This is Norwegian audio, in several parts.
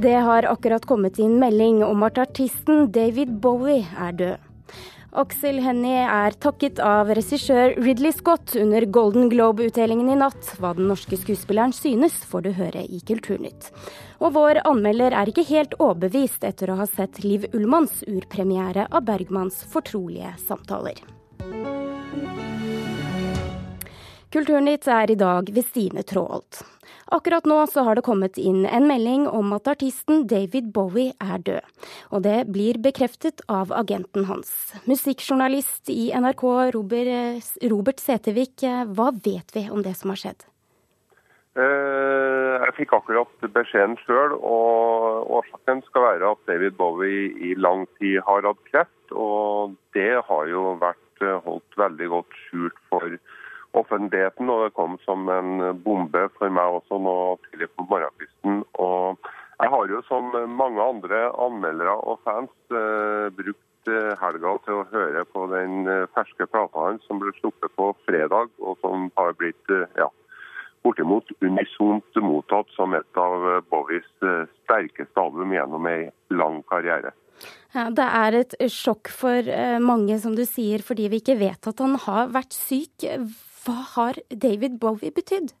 Det har akkurat kommet inn melding om at artisten David Bowie er død. Aksel Hennie er takket av regissør Ridley Scott under Golden Globe-utdelingen i natt. Hva den norske skuespilleren synes, får du høre i Kulturnytt. Og vår anmelder er ikke helt overbevist etter å ha sett Liv Ullmanns urpremiere av Bergmans fortrolige samtaler. Kulturnytt er i dag ved Stine Tråholt. Akkurat nå så har det kommet inn en melding om at artisten David Bowie er død. Og det blir bekreftet av agenten hans. Musikkjournalist i NRK Robert, Robert Setevik, hva vet vi om det som har skjedd? Eh, jeg fikk akkurat beskjeden sjøl, og årsaken skal være at David Bowie i lang tid har hatt kreft. Og det har jo vært holdt veldig godt skjult for offentligheten, og det kom som en bombe for meg også nå tidlig på morgenkvisten. Og jeg har jo som mange andre anmeldere og fans eh, brukt eh, helga til å høre på den eh, ferske plata som ble sluppet på fredag, og som har blitt ja, bortimot unisont mottatt som et av Bowies sterkeste album gjennom ei lang karriere. Ja, det er et sjokk for mange, som du sier, fordi vi ikke vet at han har vært syk. Hva har David Bowie betydd?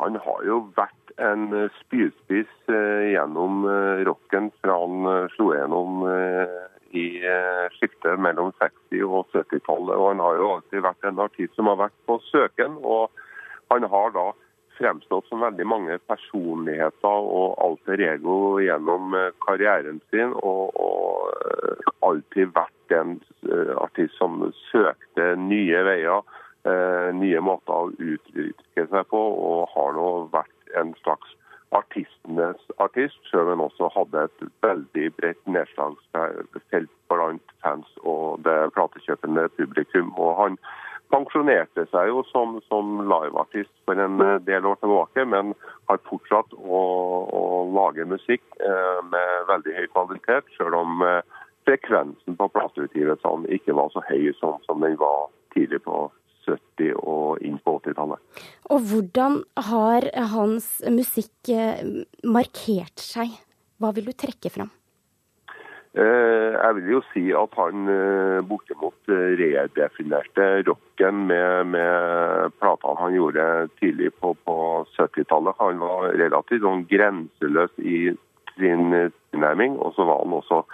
Han har jo vært en eh, spydspiss eh, gjennom eh, rocken fra han slo gjennom i skiftet mellom 60- og 70-tallet. Og han har jo alltid vært en artist som har vært på søken. Og han har da fremstått som veldig mange personligheter og alter ego gjennom karrieren sin. Og, og alltid vært en artist som søkte nye veier nye måter å uttrykke seg på, og har nå vært en slags artistenes artist, selv om han også hadde et veldig bredt nedslagsfelt blant fans og det platekjøpende publikum. Og han pensjonerte seg jo som, som liveartist for en del år tilbake, men har fortsatt å, å lage musikk eh, med veldig høy kvalitet, selv om eh, frekvensen på plateutgivelsene ikke var så høy som, som den var tidlig på 70- og inn på 80-tallet. Og hvordan har hans musikk eh, markert seg? Hva vil du trekke fram? Eh, jeg vil jo si at han eh, bortimot redefinerte rocken med, med platene han gjorde tidlig på, på 70-tallet. Han var relativt sånn grenseløs i sin tilnærming, og så var han også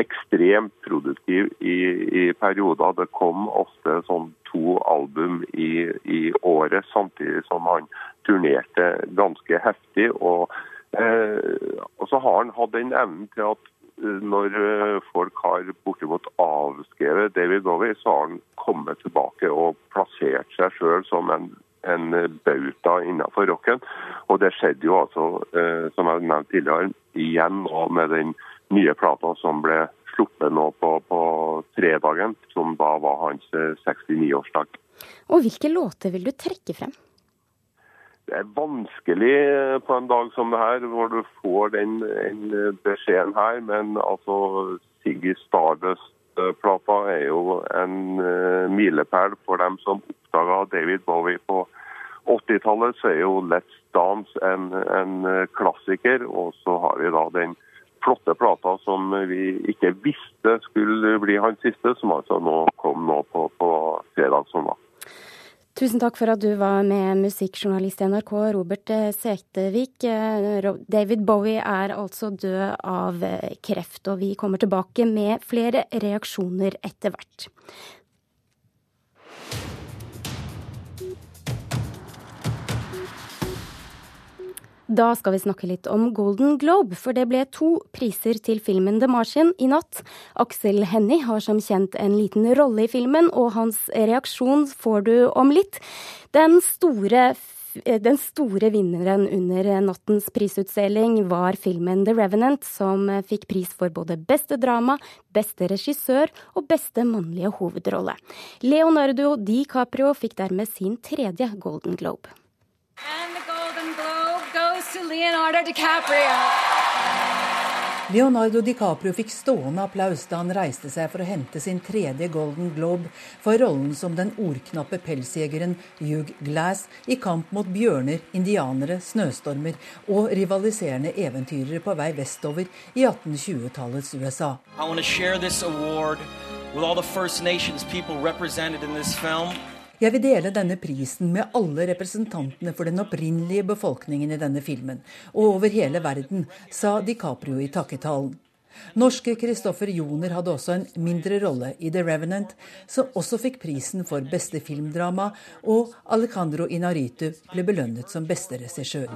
ekstremt produktiv i, i perioder. Det kom ofte sånn to album i, i, året, samtidig som han turnerte ganske heftig. Og, eh, og så har han hatt den evnen til at eh, når eh, folk har bortimot avskrevet David Bowie, så har han kommet tilbake og plassert seg sjøl som en, en bauta innenfor rocken. Og det skjedde jo altså, eh, som jeg nevnte tidligere, igjen med den nye plata som ble sluppet nå på, på fredagen, som da var hans 69-årsdag. Eh, Og Hvilke låter vil du trekke frem? Det er vanskelig eh, på en dag som det her, hvor du får den, den beskjeden her. Men altså, Siggy Stardust-plata er jo en uh, milepæl for dem som oppdaga David Bowie på 80-tallet. Så er jo Let's Dance en, en klassiker. Og så har vi da den flotte plata som vi ikke visste skulle bli hans siste, som altså nå kom nå på, på fredag sommer. Tusen takk for at du var med musikkjournalist i NRK, Robert Setevik. David Bowie er altså død av kreft, og vi kommer tilbake med flere reaksjoner etter hvert. Da skal vi snakke litt om Golden Globe, for det ble to priser til filmen The Martian i natt. Aksel Hennie har som kjent en liten rolle i filmen, og hans reaksjon får du om litt. Den store den store vinneren under nattens prisutdeling var filmen The Revenant, som fikk pris for både beste drama, beste regissør og beste mannlige hovedrolle. Leonardo DiCaprio fikk dermed sin tredje Golden Globe. to Leonardo DiCaprio. Leonardo DiCaprio fikk stående applaus da han reiste seg for å hente sin tredje Golden Globe for rollen som den ordknappe pelsjegeren Hugh Glass i kamp mot bjørner, indianere, snøstormer og rivaliserende eventyrere på vei vestover i 1820-tallets USA. I Jeg vil dele denne prisen med alle representantene for den opprinnelige befolkningen i denne filmen, og over hele verden, sa DiCaprio i takketalen. Norske Kristoffer Joner hadde også en mindre rolle i The Revenant, som også fikk prisen for beste filmdrama, og Alejandro Inaritu ble belønnet som beste regissør.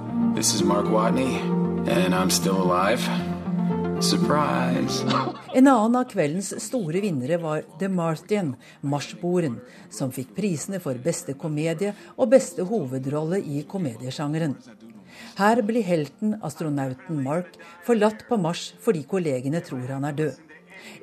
Surprise! En annen av kveldens store vinnere var The Martian, Marsboeren, som fikk prisene for beste komedie og beste hovedrolle i komediesjangeren. Her blir helten, astronauten Mark, forlatt på Mars fordi kollegene tror han er død.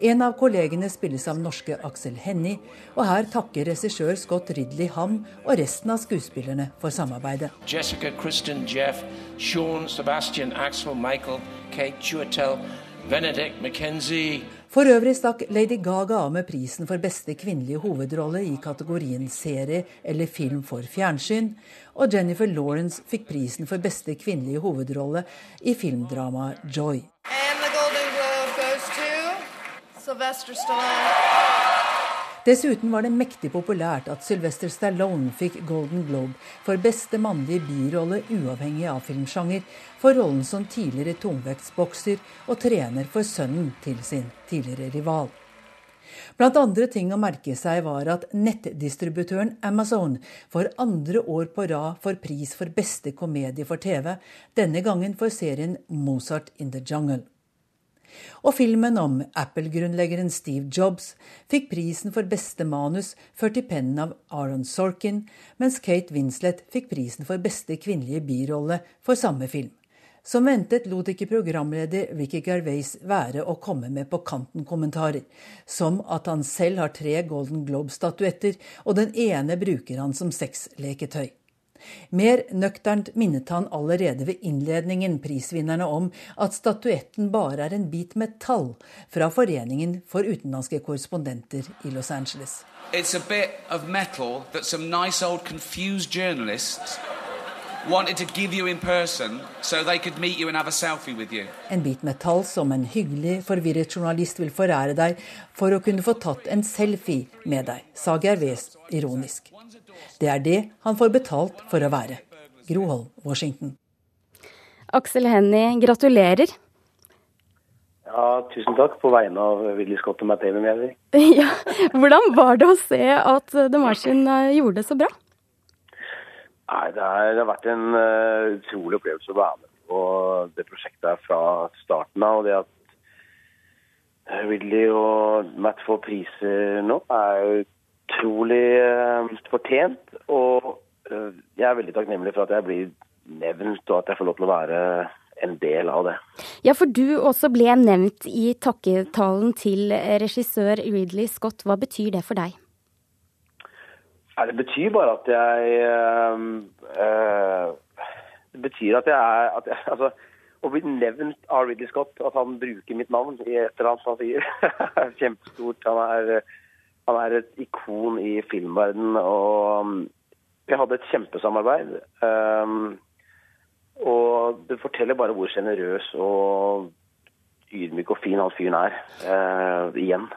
En av kollegene spilles av norske Aksel Hennie, og her takker regissør Scott Ridley ham og resten av skuespillerne for samarbeidet. Jessica, Kristen, Jeff, Sean, Sebastian, Axel, Michael, Kate Chuatel, Benedict McKenzie. For øvrig stakk Lady Gaga av med prisen for beste kvinnelige hovedrolle i kategorien serie eller film for fjernsyn, og Jennifer Lawrence fikk prisen for beste kvinnelige hovedrolle i filmdramaet Joy. And the Golden Globe goes to Sylvester Stallone. Dessuten var det mektig populært at Sylvester Stallone fikk Golden Globe for beste mannlige birolle uavhengig av filmsjanger, for rollen som tidligere tungvektsbokser og trener for sønnen til sin tidligere rival. Blant andre ting å merke seg var at nettdistributøren Amazon for andre år på rad får pris for beste komedie for TV, denne gangen for serien Mozart in the Jungle. Og filmen om Apple-grunnleggeren Steve Jobs fikk prisen for beste manus ført i pennen av Aaron Sorkin, mens Kate Winslet fikk prisen for beste kvinnelige birolle for samme film. Som ventet lot ikke programleder Ricky Gervais være å komme med på kanten-kommentarer, som at han selv har tre Golden Globe-statuetter, og den ene bruker han som sexleketøy. Mer nøkternt minnet han allerede ved innledningen prisvinnerne om at statuetten bare er en bit metall fra Foreningen for utenlandske korrespondenter i Los Angeles. It's a bit of metal that some nice old confused journalists wanted to give you in person so they could meet you and have a selfie with you. En bit metall som en hyggelig, forvirret journalist vil forære deg for å kunne få tatt en selfie med deg, sa Gervais ironisk. Det er det han får betalt for å være. Groholm, Washington. Aksel Hennie, gratulerer. Ja, tusen takk på vegne av Willy Scott og Matt Damon. Ja, hvordan var det å se at The Martian eh, gjorde det så bra? Nei, det, er, det har vært en uh, utrolig opplevelse å være med på det prosjektet fra starten av. og det at Willy og Matt får priser nå, er utrolig uh, fortjent. Og uh, jeg er veldig takknemlig for at jeg blir nevnt, og at jeg får lov til å være en del av det. Ja, for du også ble nevnt i takketalen til regissør Ridley Scott. Hva betyr det for deg? Ja, det betyr bare at jeg uh, Det betyr at jeg er at jeg, altså, å bli nevnt av Ridley Scott, at han bruker mitt navn i et eller annet han sier, er kjempestort. Han er han er et ikon i filmverdenen. Og um, vi hadde et kjempesamarbeid. Um, og det forteller bare hvor sjenerøs og ydmyk og fin han fyren er. Uh, igjen.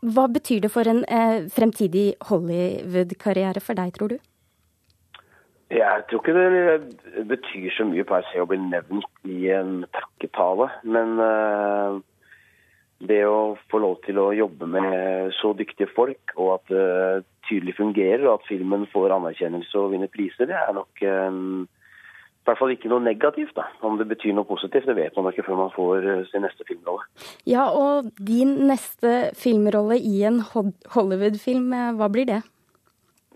Hva betyr det for en uh, fremtidig Hollywood-karriere for deg, tror du? Jeg tror ikke det betyr så mye per se å bli nevnt i en takketale. Men uh, det å få lov til å jobbe med så dyktige folk, og at det tydelig fungerer, og at filmen får anerkjennelse og vinner priser, det er nok um, i hvert fall ikke noe negativt. da. Om det betyr noe positivt, det vet man ikke før man får uh, sin neste filmrolle. Ja, og din neste filmrolle i en Hollywood-film, eh, hva blir det?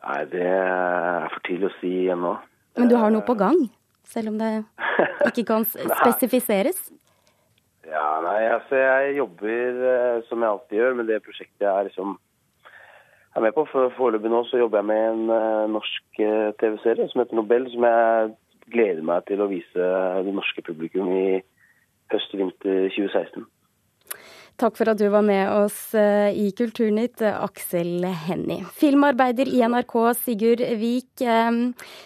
Nei, det er for tidlig å si ennå. Men du har noe på gang? Selv om det ikke kan spesifiseres? Ja, nei, altså jeg jobber eh, som jeg alltid gjør med det prosjektet jeg er liksom er med på. For Foreløpig nå så jobber jeg med en uh, norsk uh, TV-serie som heter Nobel, som jeg gleder meg til å vise det norske publikum i høst-vinter 2016. Takk for at du var med oss eh, i Kulturnytt, Aksel Hennie. Filmarbeider i NRK, Sigurd Vik. Eh,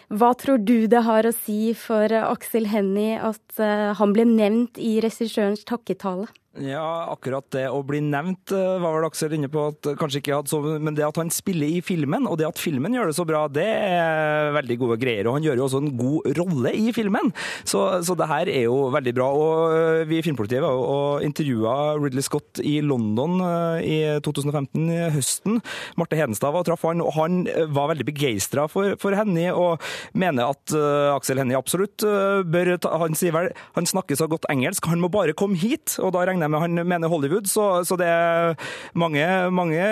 hva tror du det har å si for Aksel Hennie at eh, han ble nevnt i regissørens takketale? Ja, akkurat det å bli nevnt eh, var vel Aksel inne på at kanskje ikke hadde så Men det at han spiller i filmen, og det at filmen gjør det så bra, det er veldig gode greier. Og han gjør jo også en god rolle i filmen, så, så det her er jo veldig bra. Og eh, vi i Filmpolitiet var og intervjua Ridley Scott i London eh, i 2015, i høsten. Marte Hedenstad var og traff han, og han var veldig begeistra for, for Hennie, og mener at uh, Aksel Hennie absolutt uh, bør ta Han sier vel han snakker så godt engelsk, han må bare komme hit. og da regner jeg med han mener Hollywood, så, så, det er mange, mange,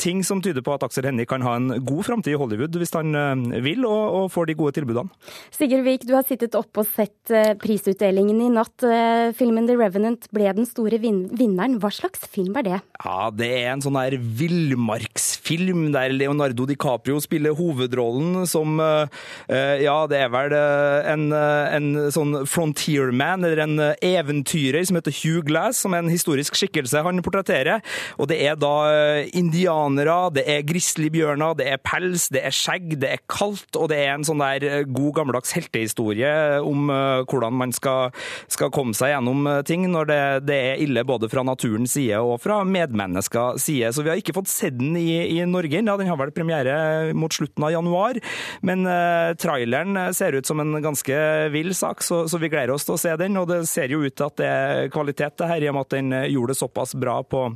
ting som tyder på at Aksel Hennie kan ha en god framtid i Hollywood hvis han eh, vil og, og, får de gode tilbudene. Sigurd Vik, du har sittet oppe og sett eh, prisutdelingen i natt. Eh, filmen The Revenant ble den store vin vinneren. Hva slags film er det? Ja, Det er en sånn her villmarksfilm der Leonardo DiCaprio spiller hovedrollen som Ja, det er vel en, en sånn frontierman, eller en eventyrer som heter Hugh Glass, som er en historisk skikkelse han portretterer. Og det er da eh, indianere, det er grizzlybjørner, det er pels, det er skjegg, det er kaldt, og det er en sånn der eh, god gammeldags heltehistorie om eh, hvordan man skal, skal komme seg gjennom ting når det, det, er ille både fra naturens side og fra medmenneskers side. Så vi har ikke fått sett den i, i Norge ennå. Den har vel premiere mot slutten av januar. Men uh, traileren ser ut som en ganske vill sak, så, så vi gleder oss til å se den. Og det ser jo ut til at det er kvalitet det her, i og med at den eh, gjorde det såpass bra på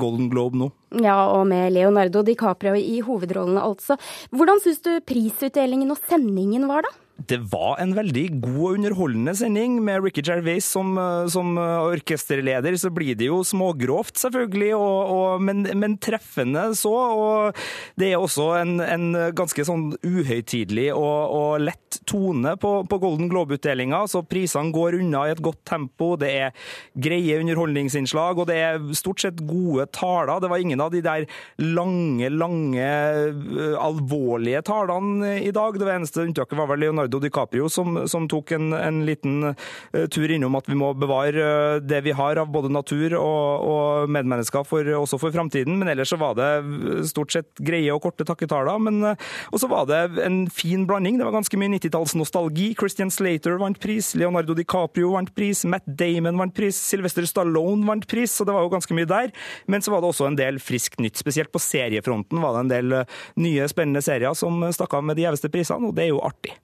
Golden Globe nå. Ja, og med Leonardo DiCaprio i hovedrollene, altså. Hvordan syns du prisutdelingen og sendingen var, da? Det var en veldig god og underholdende sending. Med Ricky Gervais som, eh, som eh, orkesterleder så blir det jo smågrovt, selvfølgelig, og, og, men, men, treffende så. Og det er også en, en ganske sånn uhøytidelig og, og, lett tone på, på Golden Globe-utdelinga. Så prisene går unna i et godt tempo. Det er greie underholdningsinnslag, og det er stort sett gode taler. Det var ingen av de der lange, lange, eh, alvorlige talene i dag. Det eneste unntaket var vel Leonardo Leonardo DiCaprio som, som tok en, en liten uh, tur innom at vi må bevare uh, det vi har av både natur og, og medmennesker for, også for framtiden. Men ellers så var det stort sett greie og korte takketaler. Uh, og så var det en fin blanding. Det var ganske mye 90-tallsnostalgi. Christian Slater vant pris, Leonardo DiCaprio vant pris, Matt Damon vant pris, Sylvester Stallone vant pris, så det var jo ganske mye der. Men så var det også en del friskt nytt. Spesielt på seriefronten var det en del nye, spennende serier som stakk av med de gjeveste prisene, og det er jo artig.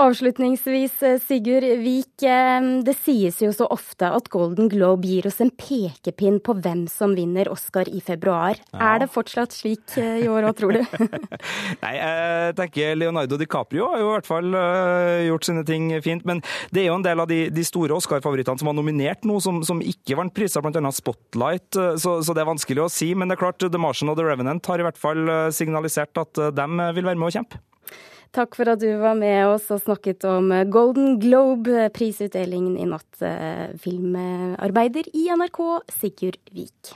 Avslutningsvis, eh, Sigurd Vik. Eh, det sies jo så ofte at Golden Globe gir oss en pekepinn på hvem som vinner Oscar i februar. Ja. Er det fortsatt slik eh, i år òg, tror du? Nei, jeg tenker Leonardo DiCaprio har jo i hvert fall gjort sine ting fint. Men det er jo en del av de, de store Oscar-favorittene som var nominert nå, som, som ikke vant priser, bl.a. Spotlight. Så, så, det er vanskelig å si. Men det er klart, The Martian og The Revenant har i hvert fall signalisert at de vil være med å kjempe. Takk for at du var med oss og snakket om Golden Globe-prisutdelingen i natt. Eh, filmarbeider i NRK, Sigurd Vik.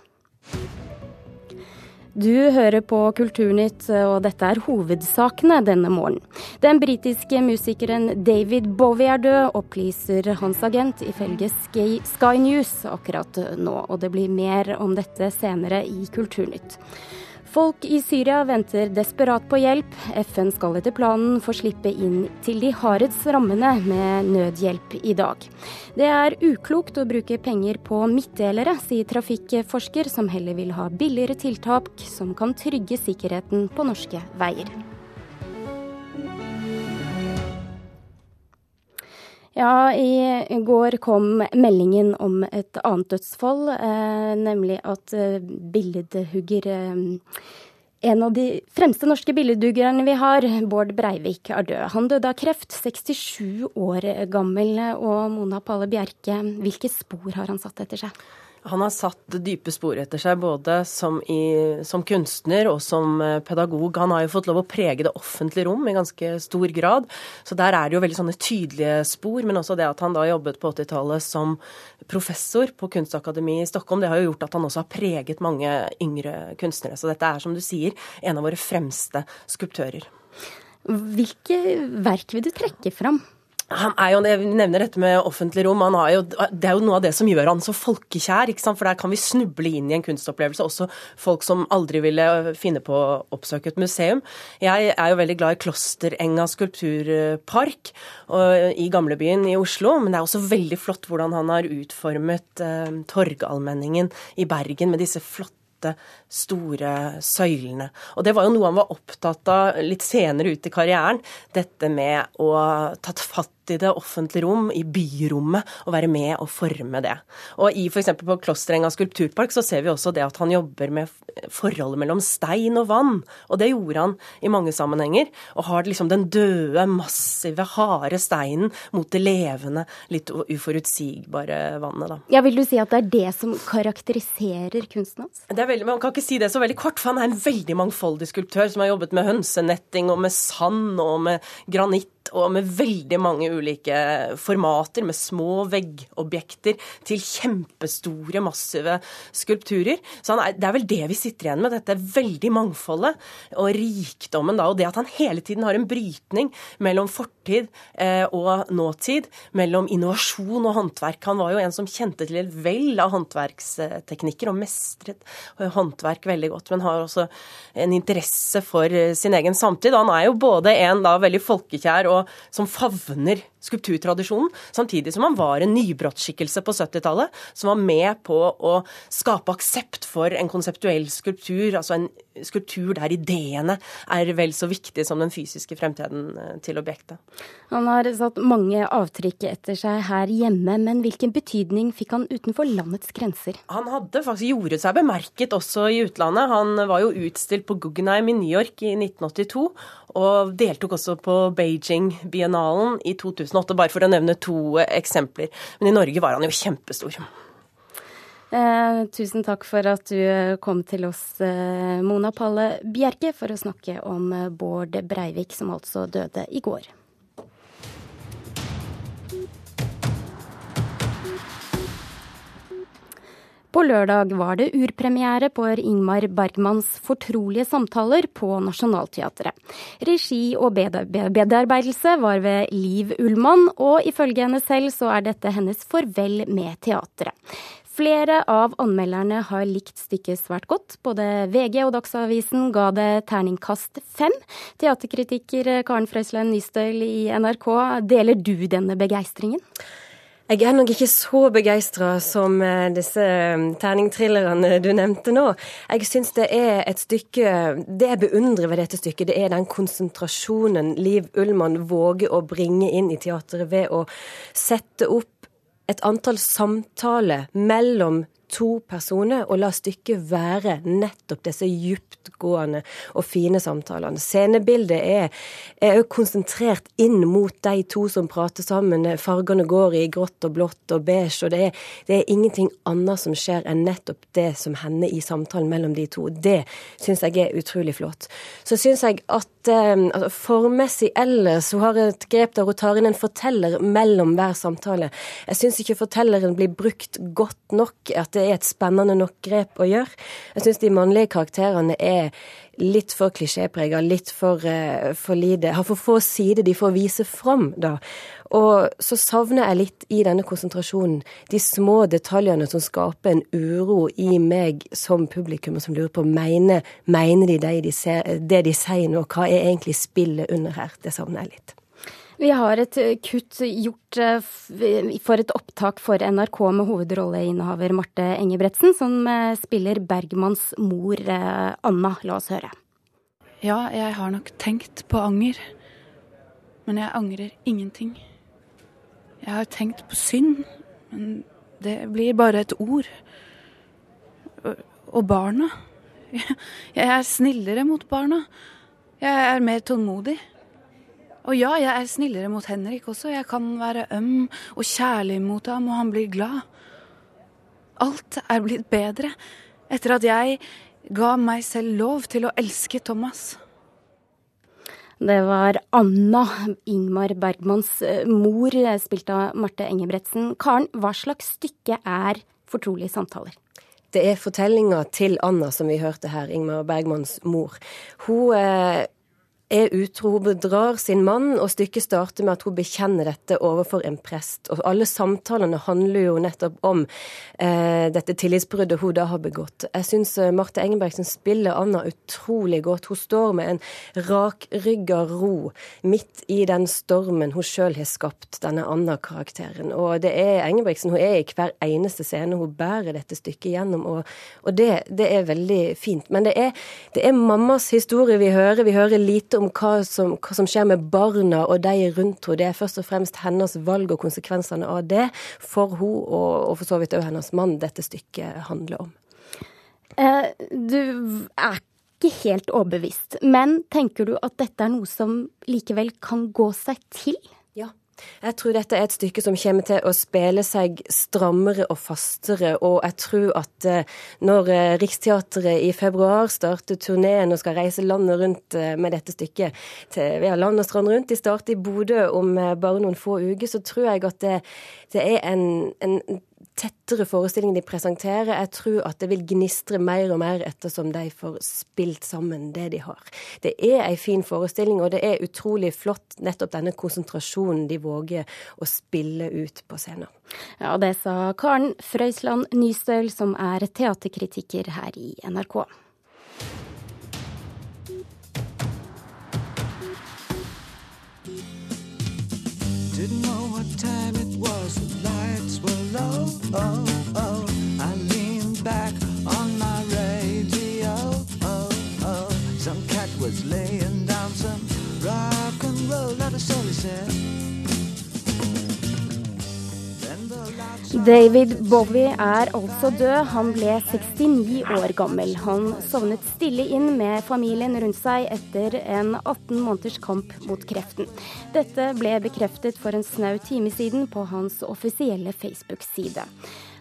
Du hører på Kulturnytt, og dette er hovedsakene denne morgenen. Den britiske musikeren David Bowie er død, opplyser hans agent ifølge Sky News akkurat nå. Og det blir mer om dette senere i Kulturnytt. Folk i Syria venter desperat på hjelp. FN skal etter planen få slippe inn til de hardest rammene med nødhjelp i dag. Det er uklokt å bruke penger på midtdelere, sier trafikkforsker, som heller vil ha billigere tiltak som kan trygge sikkerheten på norske veier. Ja, i går kom meldingen om et annet dødsfall, eh, nemlig at eh, billedhugger eh, en av de fremste norske billedhuggerne vi har, Bård Breivik, er død. Han døde av kreft, 67 år gammel. Og Mona Palle Bjerke, hvilke spor har han satt etter seg? Han har satt dype spor etter seg, både som, i, som, kunstner og som eh, pedagog. Han har jo fått lov å prege det offentlige rom i ganske stor grad. Så der er det jo veldig sånne tydelige spor. Men også det at han da jobbet på 80-tallet som professor på Kunstakademiet i Stockholm, det har jo gjort at han også har preget mange yngre kunstnere. Så dette er, som du sier, en av våre fremste skulptører. Hvilke verk vil du trekke fram? Han er jo, Jeg nevner dette med offentlig rom. Jo, det er jo noe av det som gjør han så folkekjær. For der kan vi snuble inn i en kunstopplevelse. Også folk som aldri ville finne på å oppsøke et museum. Jeg er jo veldig glad i Klosterenga skulpturpark i gamlebyen i Oslo. Men det er også veldig flott hvordan han har utformet eh, Torgallmenningen i Bergen med disse flotte store søylene. Og det var jo noe han var opptatt av litt senere ut i karrieren. Dette med å tatt fatt i det offentlige rom, i byrommet, og være med og forme det. Og i f.eks. på Klosterenga skulpturpark så ser vi også det at han jobber med forholdet mellom stein og vann. Og det gjorde han i mange sammenhenger. Og har liksom den døde, massive, harde steinen mot det levende, litt uforutsigbare vannet, da. Ja, vil du si at det er det som karakteriserer kunsten hans? Det er veldig, Man kan ikke si det så veldig kort, for han er en veldig mangfoldig skulptør som har jobbet med hønsenetting og med sand og med granitt og med veldig mange ulike formater, med små veggobjekter til kjempestore, massive skulpturer. Så er, det er vel det vi sitter igjen med, dette veldig mangfoldet og rikdommen da, og det at han hele tiden har en brytning mellom fortid eh, og nåtid, mellom innovasjon og håndverk. Han var jo en som kjente til et vell av håndverksteknikker og mestret håndverk veldig godt, men har også en interesse for sin egen samtid. Han er jo både en da veldig folkekjær og som favner skulpturtradisjonen, samtidig som han var en nybrottsskikkelse på 70-tallet, som var med på å skape aksept for en konseptuell skulptur, altså en skulptur der ideene er vel så viktige som den fysiske fremtiden eh, til objektet. Han har satt mange avtrykk etter seg her hjemme, men hvilken betydning fikk han utenfor landets grenser? Han hadde faktisk gjorde seg bemerket også i utlandet. Han var jo utstilt på Guggenheim i New York i 1982, og deltok også på Beijing-biennalen i 2008, bare for å nevne to eksempler. Men i Norge var han jo kjempestor. Eh, tusen takk for at du kom til oss, eh, Mona Palle Bjerke, for å snakke om eh, Bård Breivik, som altså døde i går. På lørdag var det urpremiere på Ingmar Bergmans fortrolige samtaler på Nationaltheatret. Regi og bedarbeidelse var ved Liv Ullmann, og ifølge henne selv så er dette hennes farvel med teatret. Flere av anmelderne har likt stykket svært godt. Både VG og Dagsavisen ga det terningkast fem. Teaterkritiker Karen Frøysland Nystøl i NRK, deler du denne begeistringen? Jeg er nok ikke så begeistra som eh, disse eh, terningthrillerne du nevnte nå. Jeg syns det er et stykke Det jeg beundrer ved dette stykket, det er den konsentrasjonen Liv Ullmann våger å bringe inn i teateret ved å sette opp et antall samtaler mellom to personer, og la stykket være nettopp disse dyptgående og fine samtalene. Scenebildet er, er konsentrert inn mot de to som prater sammen. Fargene går i grått og blått og beige, og det er, det er ingenting annet som skjer enn nettopp det som hender i samtalen mellom de to. Det syns jeg er utrolig flott. Så syns jeg at eh, altså, formmessig ellers hun har et grep der hun tar inn en forteller mellom hver samtale. Jeg syns ikke fortelleren blir brukt godt nok. at det er et spennende nok grep å gjøre. Jeg syns de mannlige karakterene er litt for klisjéprega, litt for, uh, for lite Har for få sider de får vise fram, da. Og så savner jeg litt i denne konsentrasjonen de små detaljene som skaper en uro i meg som publikum, som lurer på mener, mener de det de, ser, det de sier nå, hva er egentlig spillet under her? Det savner jeg litt. Vi har et eh, kutt gjort eh, for et opptak for NRK med hovedrolleinnehaver Marte Engebretsen, som eh, spiller Bergmanns mor Anna. La oss høre. Ja, jeg har nok tenkt på anger. Men jeg angrer ingenting. Jeg har tenkt på synd, men det blir bare et ord. Og barna. Jeg er snillere mot barna. Jeg er mer tålmodig. Og ja, jeg er snillere mot Henrik også. Jeg kan være øm og kjærlig mot ham, og han blir glad. Alt er blitt bedre etter at jeg ga meg selv lov til å elske Thomas. Det var Anna, Ingmar Bergmanns eh, mor, spilt av Marte Engebretsen. Karen, hva slags stykke er Fortrolige samtaler? Det er fortellinga til Anna som vi hørte her, Ingmar Bergmanns mor. Hun eh, er utro. Bedrar sin mann, og stykket starter med at hun bekjenner dette overfor en prest. Og alle samtalene handler jo nettopp om eh, dette tillitsbruddet hun da har begått. Jeg syns eh, Marte Engebergsen spiller Anna utrolig godt. Hun står med en rakrygga ro midt i den stormen hun sjøl har skapt, denne Anna-karakteren. Og det er Engebergsen, hun er i hver eneste scene. Hun bærer dette stykket gjennom, og, og det, det, er veldig fint. Men det er, det er mammas historie vi hører. Vi hører lite om hva som, hva som skjer med barna og de rundt henne. Det er først og fremst hennes valg og konsekvensene av det for hun og, og for så vidt òg hennes mann dette stykket handler om. Eh, du er ikke helt overbevist, men tenker du at dette er noe som likevel kan gå seg til? Ja. Jeg tror dette er et stykke som kommer til å spille seg strammere og fastere. Og jeg tror at eh, når eh, Riksteatret i februar starter turneen og skal reise landet rundt eh, med dette stykket til ja, land og strand rundt, de starter i Bodø om bare noen få uker, så tror jeg at det, det er en, en tettere forestilling de presenterer. Jeg tror at det vil gnistre mer og mer ettersom de får spilt sammen det de har. Det er ei en fin forestilling, og det er utrolig flott nettopp denne konsentrasjonen de våger å spille ut på scenen. Ja, det sa Karen Frøysland Nystøl, som er teaterkritiker her i NRK. some cat was laying down some rock and roll. Out of solace Then the lights David Bowie er altså død. Han ble 69 år gammel. Han sovnet stille inn med familien rundt seg etter en 18 måneders kamp mot kreften. Dette ble bekreftet for en snau time siden på hans offisielle Facebook-side.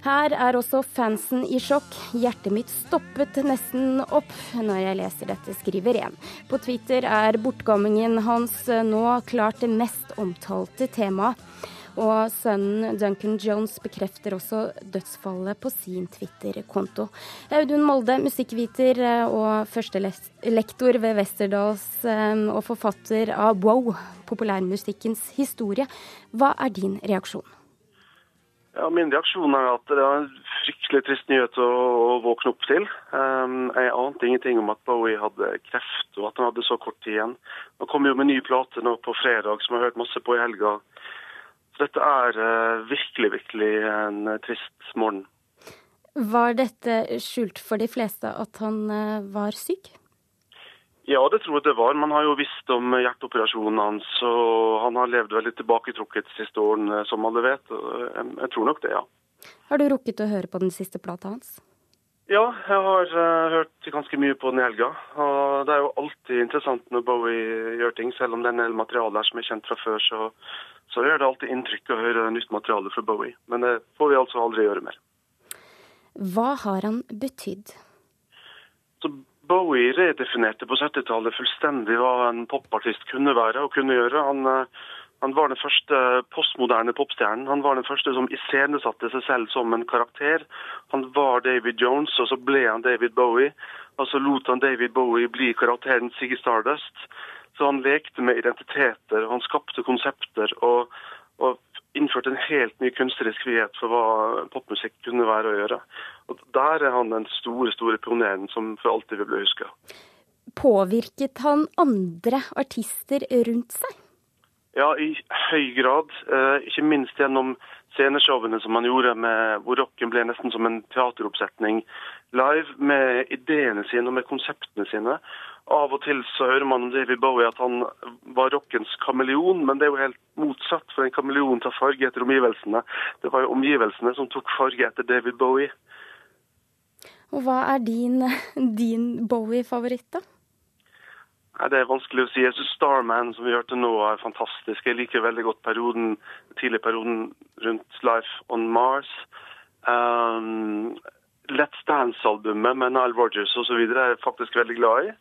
Her er også fansen i sjokk. Hjertet mitt stoppet nesten opp når jeg leser dette, skriver én. På Twitter er bortgammingen hans nå klart det mest omtalte temaet. Og sønnen Duncan Jones bekrefter også dødsfallet på sin Twitter-konto. Audun Molde, musikkviter eh, og førstelektor ved Westerdals eh, og forfatter av Wow, populærmusikkens historie. Hva er din reaksjon? Ja, Min reaksjon er at det er en fryktelig trist nyhet å, å våkne opp til. Um, jeg ante ingenting om at Bowie hadde kreft, og at han hadde så kort tid igjen. Han kom jo med ny plate nå på fredag, som jeg har hørt masse på i helga. Så dette er uh, virkelig, virkelig en trist morgen. Var dette skjult for de fleste at han uh, var syk? Ja, det tror jeg det var. Man har jo visst om hjerteoperasjonen hans, og han har levd veldig tilbaketrukket de siste årene, som alle vet. Jeg, jeg tror nok det, ja. Har du rukket å høre på den siste plata hans? Ja, jeg har hørt ganske mye på den i helga. Og det er jo alltid interessant når Bowie gjør ting, selv om det er en del materiale her som er kjent fra før. Så, så gjør det alltid inntrykk å høre nytt materiale fra Bowie. Men det får vi altså aldri gjøre mer. Hva har han betydd? Så Bowie redefinerte på 70-tallet fullstendig hva en popartist kunne være og kunne gjøre. Han... Uh, han var den første postmoderne popstjernen. Han var den første som iscenesatte seg selv som en karakter. Han var David Jones, og så ble han David Bowie. Og så lot han David Bowie bli karakteren Siggy Stardust. Så han lekte med identiteter, han skapte konsepter og, og innførte en helt ny kunstnerisk frihet for hva popmusikk kunne være å gjøre. Og Der er han den store store pioneren som for alltid vil bli huska. Påvirket han andre artister rundt seg? Ja, i høy grad. Eh, ikke minst gjennom sceneshowene som han gjorde, med, hvor rocken ble nesten som en teateroppsetning live, med ideene sine og med konseptene sine. Av og til så hører man om David Bowie at han var rockens kameleon, men det er jo helt motsatt. For en kameleon tar farge etter omgivelsene. Det var jo omgivelsene som tok farge etter David Bowie. Og hva er din, din Bowie-favoritt, da? Nei, Det er vanskelig å si. Jeg syns Starman, som vi hørte nå, er fantastisk. Jeg liker veldig godt perioden, tidlig perioden rundt Life on Mars. Um, Let's Dance-albumet med Nile Rogers osv. er jeg faktisk veldig glad i.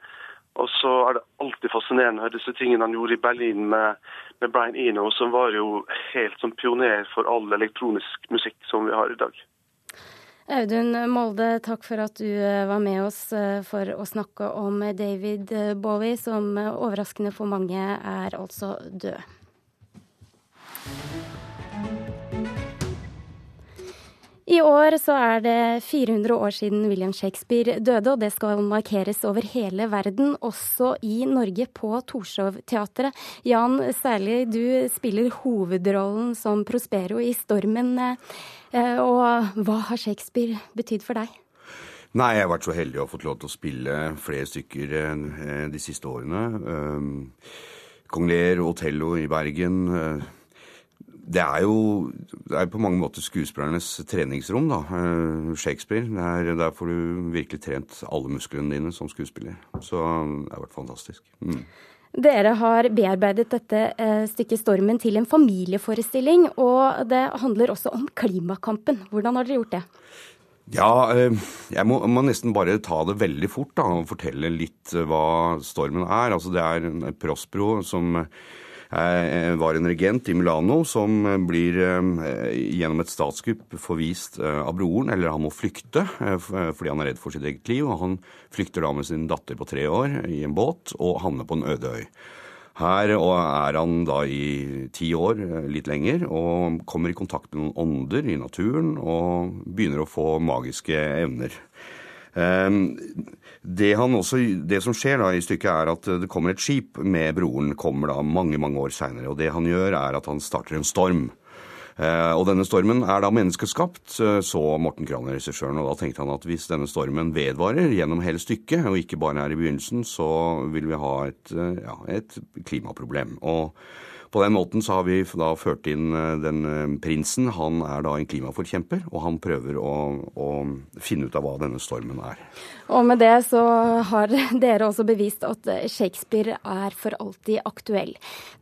Og så er det alltid fascinerende disse tingene han gjorde i Berlin med, med Brian Eno, som var jo helt som pioner for all elektronisk musikk som vi har i dag. Audun Molde, takk for at du eh, var med oss eh, for å snakke om David Bowie, som overraskende for mange er altså død. I år så er det 400 år siden William Shakespeare døde, og det skal markeres over hele verden, også i Norge på Torshov-teatret. Jan, særlig du spiller hovedrollen som Prospero i 'Stormen'. Eh, og hva har Shakespeare betydd for deg? Nei, jeg har vært så heldig å ha fått lov til å spille flere stykker eh, de siste årene. Eh, Kong Lear, Otello i Bergen det er jo det er på mange måter skuespillernes treningsrom, da. Eh, Shakespeare. Der, der får du virkelig trent alle musklene dine som skuespiller. Så det har vært fantastisk. Mm. Dere har bearbeidet dette eh, stykket 'Stormen' til en familieforestilling, og det handler også om klimakampen. Hvordan har dere gjort det? Ja, eh, jeg må, må, nesten bare ta det veldig fort da, og fortelle litt hva stormen er. Altså, det er Prospero som var en regent i Milano som blir eh, gjennom et statskupp forvist eh, av broren, eller han må flykte fordi han er redd for sitt eget liv. og Han flykter da med sin datter på tre år i en båt og havner på en øde øy. Her er han da i ti år, litt lenger, og kommer i kontakt med noen ånder i naturen og begynner å få magiske evner. Ehm, det, også, det, som skjer da i stykket, er at det kommer et skip med broren kommer da mange mange år seinere. Og det han gjør, er at han starter en storm. Uh, og denne stormen er da menneskeskapt, uh, så Morten Kraner, regissøren. Og da tenkte han at hvis denne stormen vedvarer gjennom hele stykket, og ikke bare er i begynnelsen, så vil vi ha et, ja, et klimaproblem. Og på den måten så har vi da ført inn eh, den eh, prinsen. Han er da en klimaforkjemper, og han prøver å, å finne ut av hva denne stormen er. Og med det så har dere også bevist at Shakespeare er for alltid aktuell.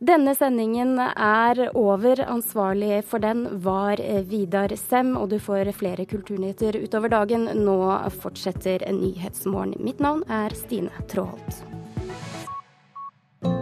Denne sendingen er over. Ansvarlig for den var Vidar Sem, og du får flere kulturnyheter utover dagen. Nå fortsetter Nyhetsmorgen. Mitt navn er Stine Tråholt.